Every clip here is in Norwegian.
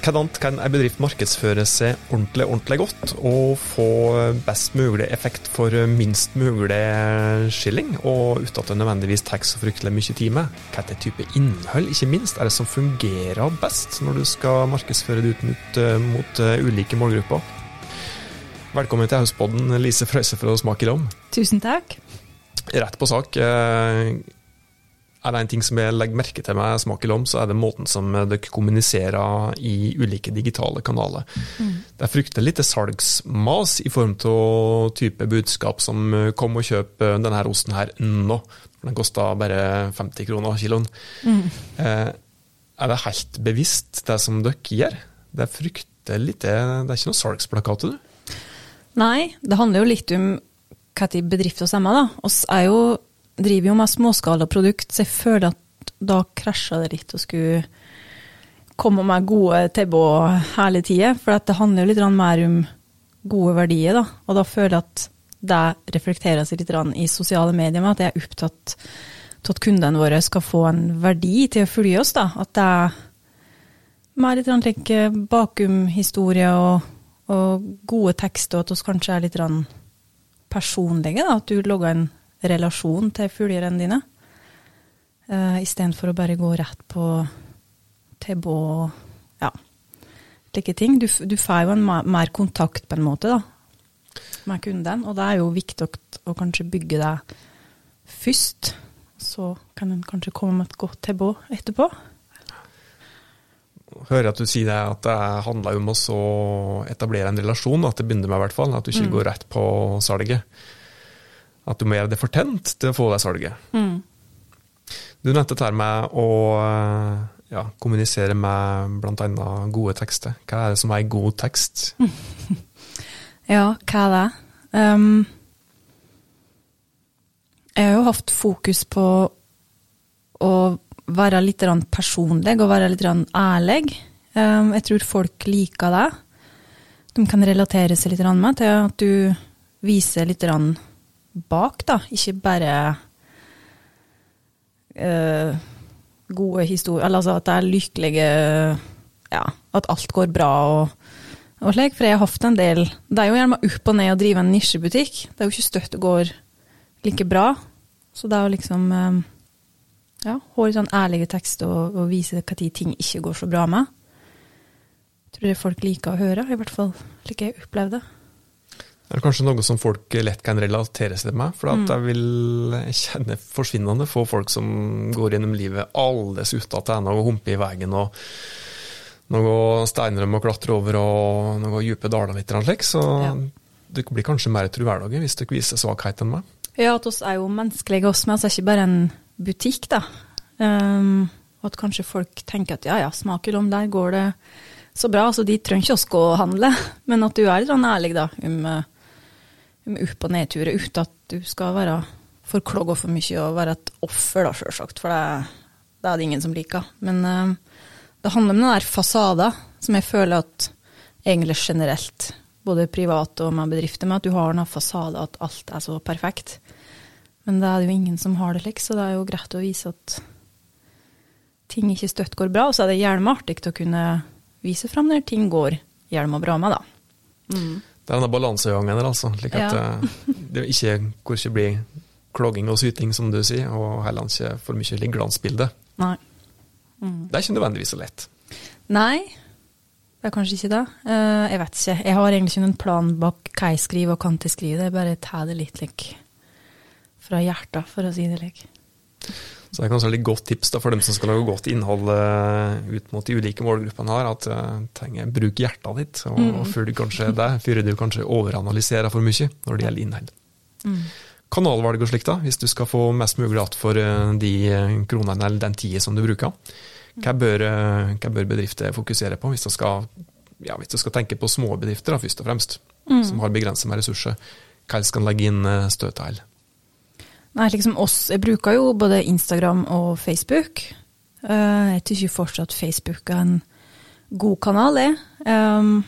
Hvordan kan en bedrift markedsføre seg ordentlig, ordentlig godt og få best mulig effekt for minst mulig skilling, og uten at det nødvendigvis tar så fryktelig mye tid med? Hva er type innhold, ikke minst, er det som fungerer best når du skal markedsføre det ut mot, mot ulike målgrupper? Velkommen til Hauspodden, Lise Frøyse fra Smak i Rom. Tusen takk. Rett på sak. Eh, er det en ting som jeg legger merke til med Smak i Lom, så er det måten som dere kommuniserer i ulike digitale kanaler. Mm. Det er fryktelig lite salgsmas i form av type budskap som 'kom og kjøp denne osten her nå'. Den kosta bare 50 kroner kiloen. Mm. Eh, er det helt bevisst, det som dere gjør? Det er fryktelig lite Det er ikke noe salgsplakater, du? Nei, det handler jo litt om hva til bedrifter vi er med. Vi er jo driver jo med småskalaprodukt, så jeg føler at da krasja det litt å skulle komme med gode tilbud hele tida. For det handler jo litt mer om gode verdier, da. Og da føler jeg at det reflekterer seg litt i sosiale medier med at jeg er opptatt av at kundene våre skal få en verdi til å følge oss. da. At det er mer litt like, bakumhistorie og, og gode tekster, og at vi kanskje er litt personlige. da, At du logger en relasjon til fuglene dine, uh, eh, istedenfor å bare gå rett på tilbud og ja, slike ting. Du, du, får jo en mer kontakt på en måte da, med kunden, og det er jo viktig å kanskje bygge det først. Så kan en kanskje komme med et godt tilbud etterpå. Hører at du sier det, at det handler om å etablere en relasjon, at det begynner med i hvert fall, at du ikke mm. går rett på salget. At du må gjøre det fortent til å få det salget. Mm. Du nevnte dette med å ja, kommunisere med bl.a. gode tekster. Hva er det som er en god tekst? ja, hva er det? Um, jeg har jo hatt fokus på å være litt personlig og være litt ærlig. Um, jeg tror folk liker det. De kan relatere seg litt med til at du viser litt bak, da. Ikke bare uh, gode historier Eller altså at det er lykkelige Ja, at alt går bra og, og slik. For jeg har hatt en del Det er jo gjerne opp og ned å drive en nisjebutikk. Det er jo ikke støtt det går like bra. Så det er jo liksom uh, ja, litt sånn ærlige tekster og, og vise når ting ikke går så bra med. Tror jeg folk liker å høre, i hvert fall slik jeg opplevde det. Det er kanskje noe som folk lett kan relatere seg til meg. For mm. jeg vil kjenne forsvinnende få folk som går gjennom livet alles uten at det er noe humpe i veien og noe steiner de må klatre over og noe dype daler litt. Slik. Så ja. det blir kanskje mer troverdige hvis dere viser svakhet enn meg. Ja, at oss er jo menneskelige oss, men vi er ikke bare en butikk, da. Um, og at kanskje folk tenker at ja ja, smaker om der går det så bra, så de trenger ikke oss gå og handle. Men at du er litt sånn ærlig, da, om uh, opp- og nedturer uten at du skal være for klogg og for mye og være et offer, da, sjølsagt. For det, det, er det ingen som liker. Men uh, det handler om den der fasaden som jeg føler at egentlig generelt, både privat og med bedrifter, med at du har den fasaden at alt er så perfekt. Men det er det jo ingen som har det slik, så det er jo greit å vise at ting ikke støtt går bra. Og så er det gjerne artig å kunne vise fram når ting går gjerne bra med, da. Mm. Det er denne balansegangen der, altså. Like at ja. Eh, det ikke, hvor ikke blir klogging og syting, som du sier, og heller ikke for mye glansbilde. Nei. Mm. Det er ikke nødvendigvis så lett. Nei, det er kanskje ikke det. Uh, jeg vet ikke. Jeg har egentlig ikke noen plan bak hva jeg skriver og kan til skrive. Det er bare ta det litt like, fra hjertet, for å si det slik. Så det er kanskje et godt tips da, for dem som skal lage godt innhold uh, ut mot de ulike målgruppene her, at uh, trenger, bruk hjertet ditt. Og, mm. og før du kanskje det, før du kanskje overanalyserer for mye når det gjelder innhold. Mm. Kanalvalg og slikt, da, hvis du skal få mest mulig igjen for uh, de kronene eller den tida som du bruker. Hva bør, hva bør bedrifter fokusere på hvis du skal, ja, hvis du skal tenke på små bedrifter, da, først og fremst, mm. som har begrenset med ressurser? Hva skal en legge inn støtet til? Nei, liksom oss Jeg bruker jo både Instagram og Facebook. Uh, jeg syns fortsatt Facebook er en god kanal. Um,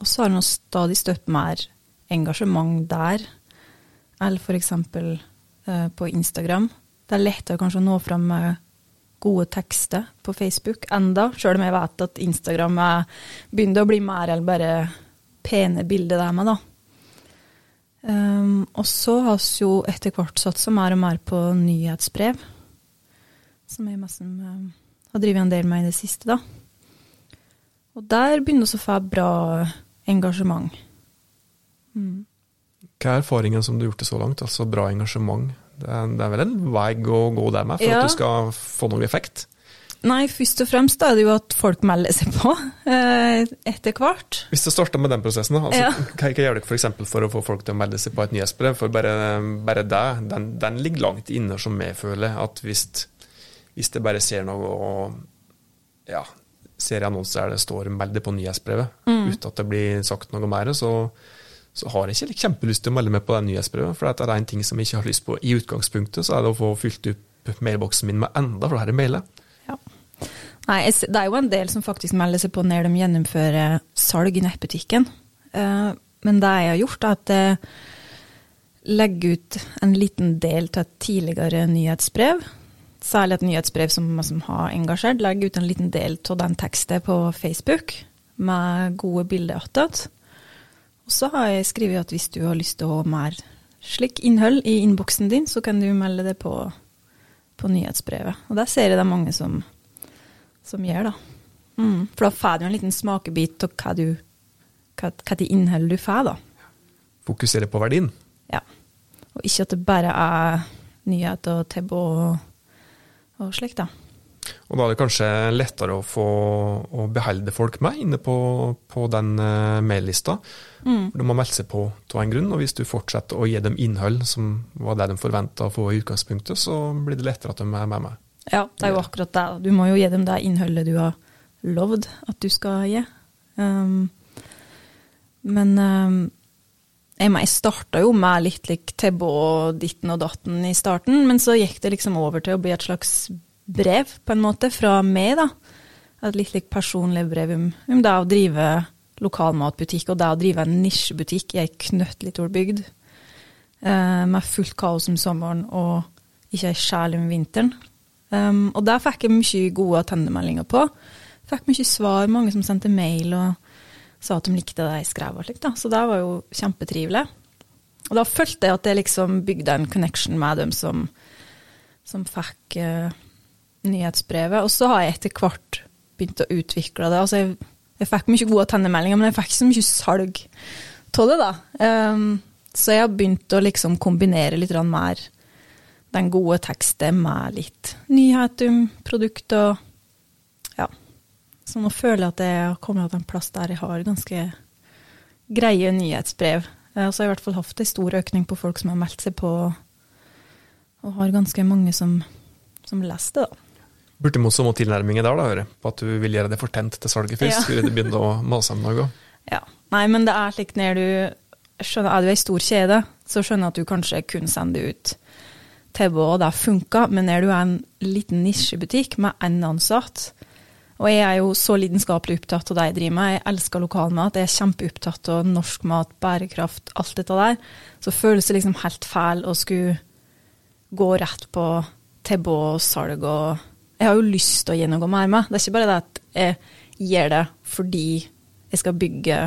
og så har jeg stadig støtt mer engasjement der, eller f.eks. Uh, på Instagram. Det er lettere kanskje å nå fram med gode tekster på Facebook enda, sjøl om jeg vet at Instagram er, begynner å bli mer enn bare pene bilder der med, da. Um, og så har vi jo etter hvert satsa mer og mer på nyhetsbrev, som jeg mest um, har drevet en del med i det siste, da. Og der begynner vi å få bra engasjement. Mm. Hva er erfaringen som du har gjort det så langt? Altså bra engasjement. Det er, det er vel en vei å gå der med for ja. at du skal få noe effekt? Nei, først og fremst er det jo at folk melder seg på eh, etter hvert. Hvis du starter med den prosessen, da. Altså, ja. hva, hva gjør dere f.eks. For, for å få folk til å melde seg på et nyhetsbrev? For bare, bare det, den, den, ligger langt inne, som jeg føler. At hvis, hvis det bare ser noe og ja, ser annonser der det står 'meld deg på nyhetsbrevet', mm. uten at det blir sagt noe mer, så så har jeg ikke kjempelyst til å melde meg på det nyhetsbrevet. For det er en ting som jeg ikke har lyst på i utgangspunktet, så er det å få fylt opp mailboksen min med enda flere mailer. Nei, det er jo en del som faktisk melder seg på når de gjennomfører salg i nettbutikken. Eh, men det jeg har gjort, er at jeg legger ut en liten del til et tidligere nyhetsbrev. Særlig et nyhetsbrev som, som har engasjert. Legger ut en liten del av den teksten på Facebook med gode bilder attåt. Og så har jeg skrevet at hvis du har lyst til å ha mer slik innhold i innboksen din, så kan du melde det på, på nyhetsbrevet. Og der ser jeg det er mange som, som gjør, da. Mm, for da får du en liten smakebit av hva, du, hva, hva de innhold du får, da. Fokusere på verdien? Ja. Og ikke at det bare er nyheter og tebb og, og slikt, da. Og da er det kanskje lettere å få å beholde folk med inne på, på den uh, maillista. Mm. De har meldt seg på av en grunn, og hvis du fortsetter å gi dem innhold som var det de forventa å få i utgangspunktet, så blir det lettere at de er med meg. Ja, det er jo akkurat det. Du må jo gi dem det innholdet du har lovd at du skal gi. Um, men um, jeg, jeg starta jo med litt lik Tebbe og ditten og datten i starten, men så gikk det liksom over til å bli et slags brev, på en måte, fra meg, da. Et litt like personlig brev om, om det å drive lokalmatbutikk, og det å drive en nisjebutikk i ei knøttliten bygd. uh, med fullt kaos om sommeren og ikke ei sjel om vinteren. Um, og der fikk jeg mye gode attendemeldinger på. Fikk mye svar, mange som sendte mail og sa at de likte det jeg skrev. og slikt. Så det var jo kjempetrivelig. Og da følte jeg at jeg liksom bygde en connection med dem som, som fikk uh, nyhetsbrevet. Og så har jeg etter hvert begynt å utvikle det. Altså jeg, jeg fikk mye gode tennemeldinger, men jeg fikk ikke så mye salg av det, da. Um, så jeg har begynt å liksom kombinere litt mer den gode teksten med litt nyhet om produkter. og ja. Så nå føler jeg at jeg har kommet til en plass der jeg har ganske greie nyhetsbrev. Så har jeg i hvert fall hatt en stor økning på folk som har meldt seg på, og har ganske mange som, som leser det, da. Bortimot må tilnærminger der, da, høre, på at du vil gjøre det fortent til salget først, ja. før du begynne å mase om noe? Ja. Nei, men det er slik når du skjønner, Er du ei stor kjede, så skjønner jeg at du kanskje kun sender ut tilbud, og det funka, men er du en liten nisjebutikk med én ansatt, og jeg er jo så lidenskapelig opptatt av det jeg driver med, jeg elsker lokalmat, jeg er kjempeopptatt av norsk mat, bærekraft, alt dette der, så føles det liksom helt feil å skulle gå rett på tilbud og salg og jeg har jo lyst til å gjennomgå mer med. Det er ikke bare det at jeg gjør det fordi jeg skal bygge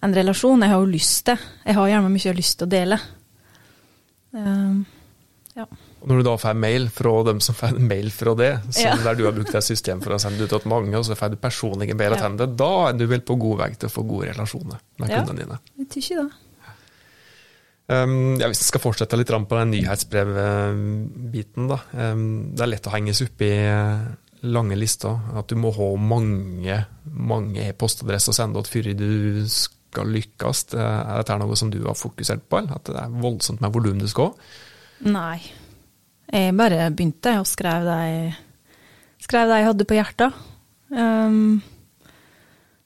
en relasjon. Jeg har jo lyst til. Jeg har gjerne mye lyst til å dele. Um, ja. Og når du da får mail fra dem som får mail fra det, ja. der du har brukt et system for å sende ut til mange, og så får du personlige mail ja. da er du vel på god vei til å få gode relasjoner med ja. kundene dine. Jeg tror ikke det. Um, ja, hvis vi skal fortsette litt på den nyhetsbrevbiten, da. Um, det er lett å henges opp i lange lister. At du må ha mange mange e-postadresser å sende ut før du skal lykkes. Er dette noe som du har fokusert på, at det er voldsomt med volum du skal ha? Nei. Jeg bare begynte og skrev det jeg, skrev det jeg hadde på hjertet. Um,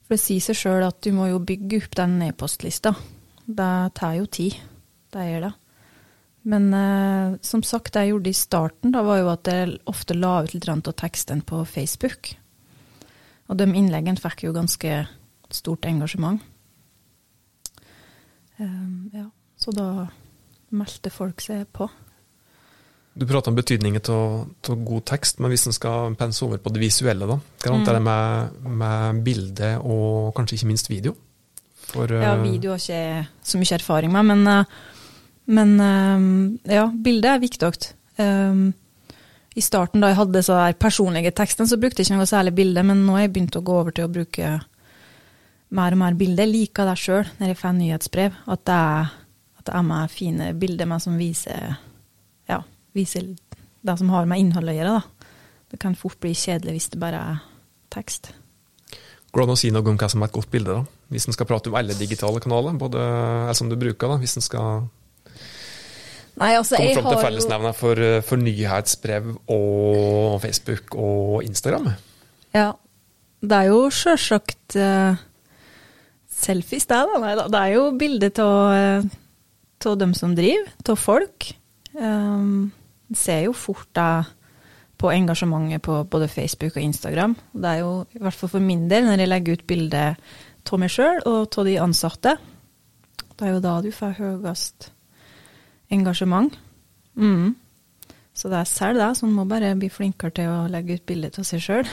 for det sier seg sjøl at du må jo bygge opp den e-postlista. Det tar jo tid det gjør det. Men uh, som sagt, det jeg gjorde i starten, da var jo at jeg ofte la ut litt av teksten på Facebook. Og de innleggene fikk jo ganske stort engasjement. Um, ja, så da meldte folk seg på. Du prater om betydningen av god tekst, men hvis en skal pense over på det visuelle, da? Hva mm. er det med, med bilde og kanskje ikke minst video? For, ja, eh, video har ikke så mye erfaring med, men, eh, men eh, ja, bilde er viktig. I starten da jeg hadde så personlige teksten, så brukte jeg ikke noe særlig bilde, men nå har jeg begynt å gå over til å bruke mer og mer bilde. Jeg liker det sjøl når jeg får nyhetsbrev, at det er, at det er med fine bilder med som viser viser det som har med innhold å gjøre. Da. Det kan fort bli kjedelig hvis det bare er tekst. Går det an å si noe om hva som er et godt bilde, da? Hvis en skal prate om alle digitale kanaler, både, eller som du bruker, da, hvis en skal Nei, altså, komme fram til fellesnevner for, for, nyhetsbrev og Facebook og Instagram? Ja. Det er jo sjølsagt uh, selfies, det. Da. Nei, det er jo bilder av uh, dem som driver, av folk. Um, ser jo fort da på engasjementet på både Facebook og Instagram. Det er jo, i hvert fall for min del, når jeg legger ut bilde av meg sjøl og av de ansatte, det er jo da du får høyest engasjement. Mm. Så det er selv det, så en må bare bli flinkere til å legge ut bilde av seg sjøl.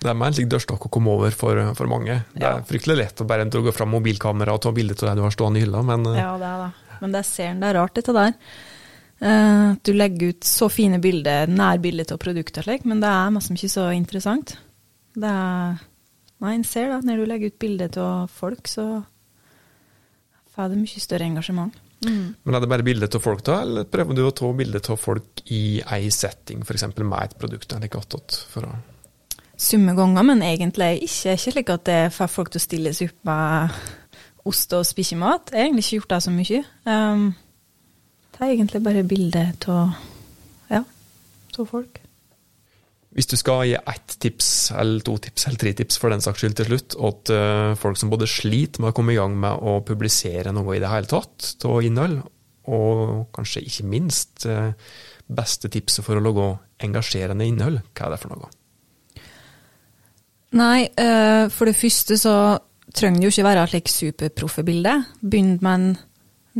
Det er med en slik dørstokk å komme over for, for mange. Det er fryktelig lett å bare gå fram mobilkamera og ta bilde av det du har stående i hylla, men Ja, det er det. Men det ser en, det er rart, dette der. Uh, du legger ut så fine bilder, nærbilder av produkter, slik, men det er masse ikke så interessant. Det er Nei, en ser da, når du legger ut bilder av folk, så får det mye større engasjement. Mm. Men er det bare bilder av folk, da, eller prøver du å ta bilder av folk i ei setting, f.eks. med et produkt? eller attåt, for å Summe ganger, men egentlig ikke. Ikke slik at det får folk til å stille seg opp med ost og spise mat. Jeg har egentlig ikke gjort det så mye. Um, det er egentlig bare bildet av ja, to folk. Hvis du skal gi ett tips, eller to tips, eller tre tips for den saks skyld til slutt, til uh, folk som både sliter med å komme i gang med å publisere noe i det hele tatt av innhold, og kanskje ikke minst uh, beste tipset for å lage engasjerende innhold, hva er det for noe? Nei, uh, for det første så trenger det jo ikke være et slikt superproffe bilde. Begynn med en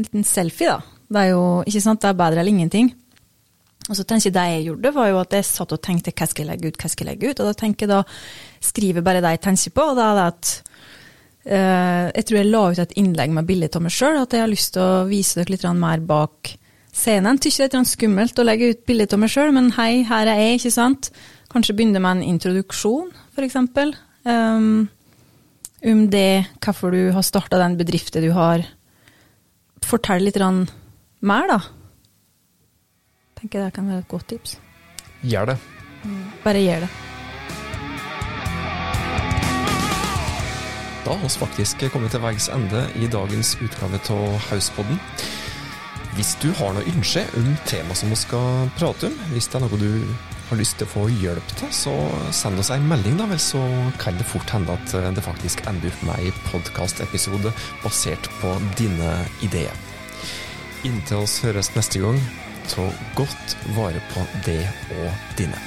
liten selfie, da. Det er jo ikke sant, det er bedre eller ingenting. Og så tenker jeg Det jeg gjorde, var jo at jeg satt og tenkte hva skal jeg legge ut, hva skal jeg legge ut? Og da tenker jeg da skriver bare det jeg tenker på. og da er det at uh, Jeg tror jeg la ut et innlegg med bilde av meg sjøl, at jeg har lyst til å vise dere litt mer bak scenen. Tykker det er litt skummelt å legge ut bilde av meg sjøl, men hei, her er jeg, ikke sant? Kanskje begynne med en introduksjon, f.eks. Um, om det, hvorfor du har starta den bedriften du har. Fortell litt mer, da. Tenker det kan være et godt tips. Gjør det. Mm. Bare gjør det. Da har vi faktisk kommet til veis ende i dagens utgave av Hauspodden. Hvis du har noe ønske om tema som vi skal prate om, hvis det er noe du har lyst til å få hjelp til, så send oss en melding, da vel, så kan det fort hende at det faktisk ender opp med ei podkastepisode basert på dine ideer. Inntil oss høres neste gang, ta godt vare på det og dine.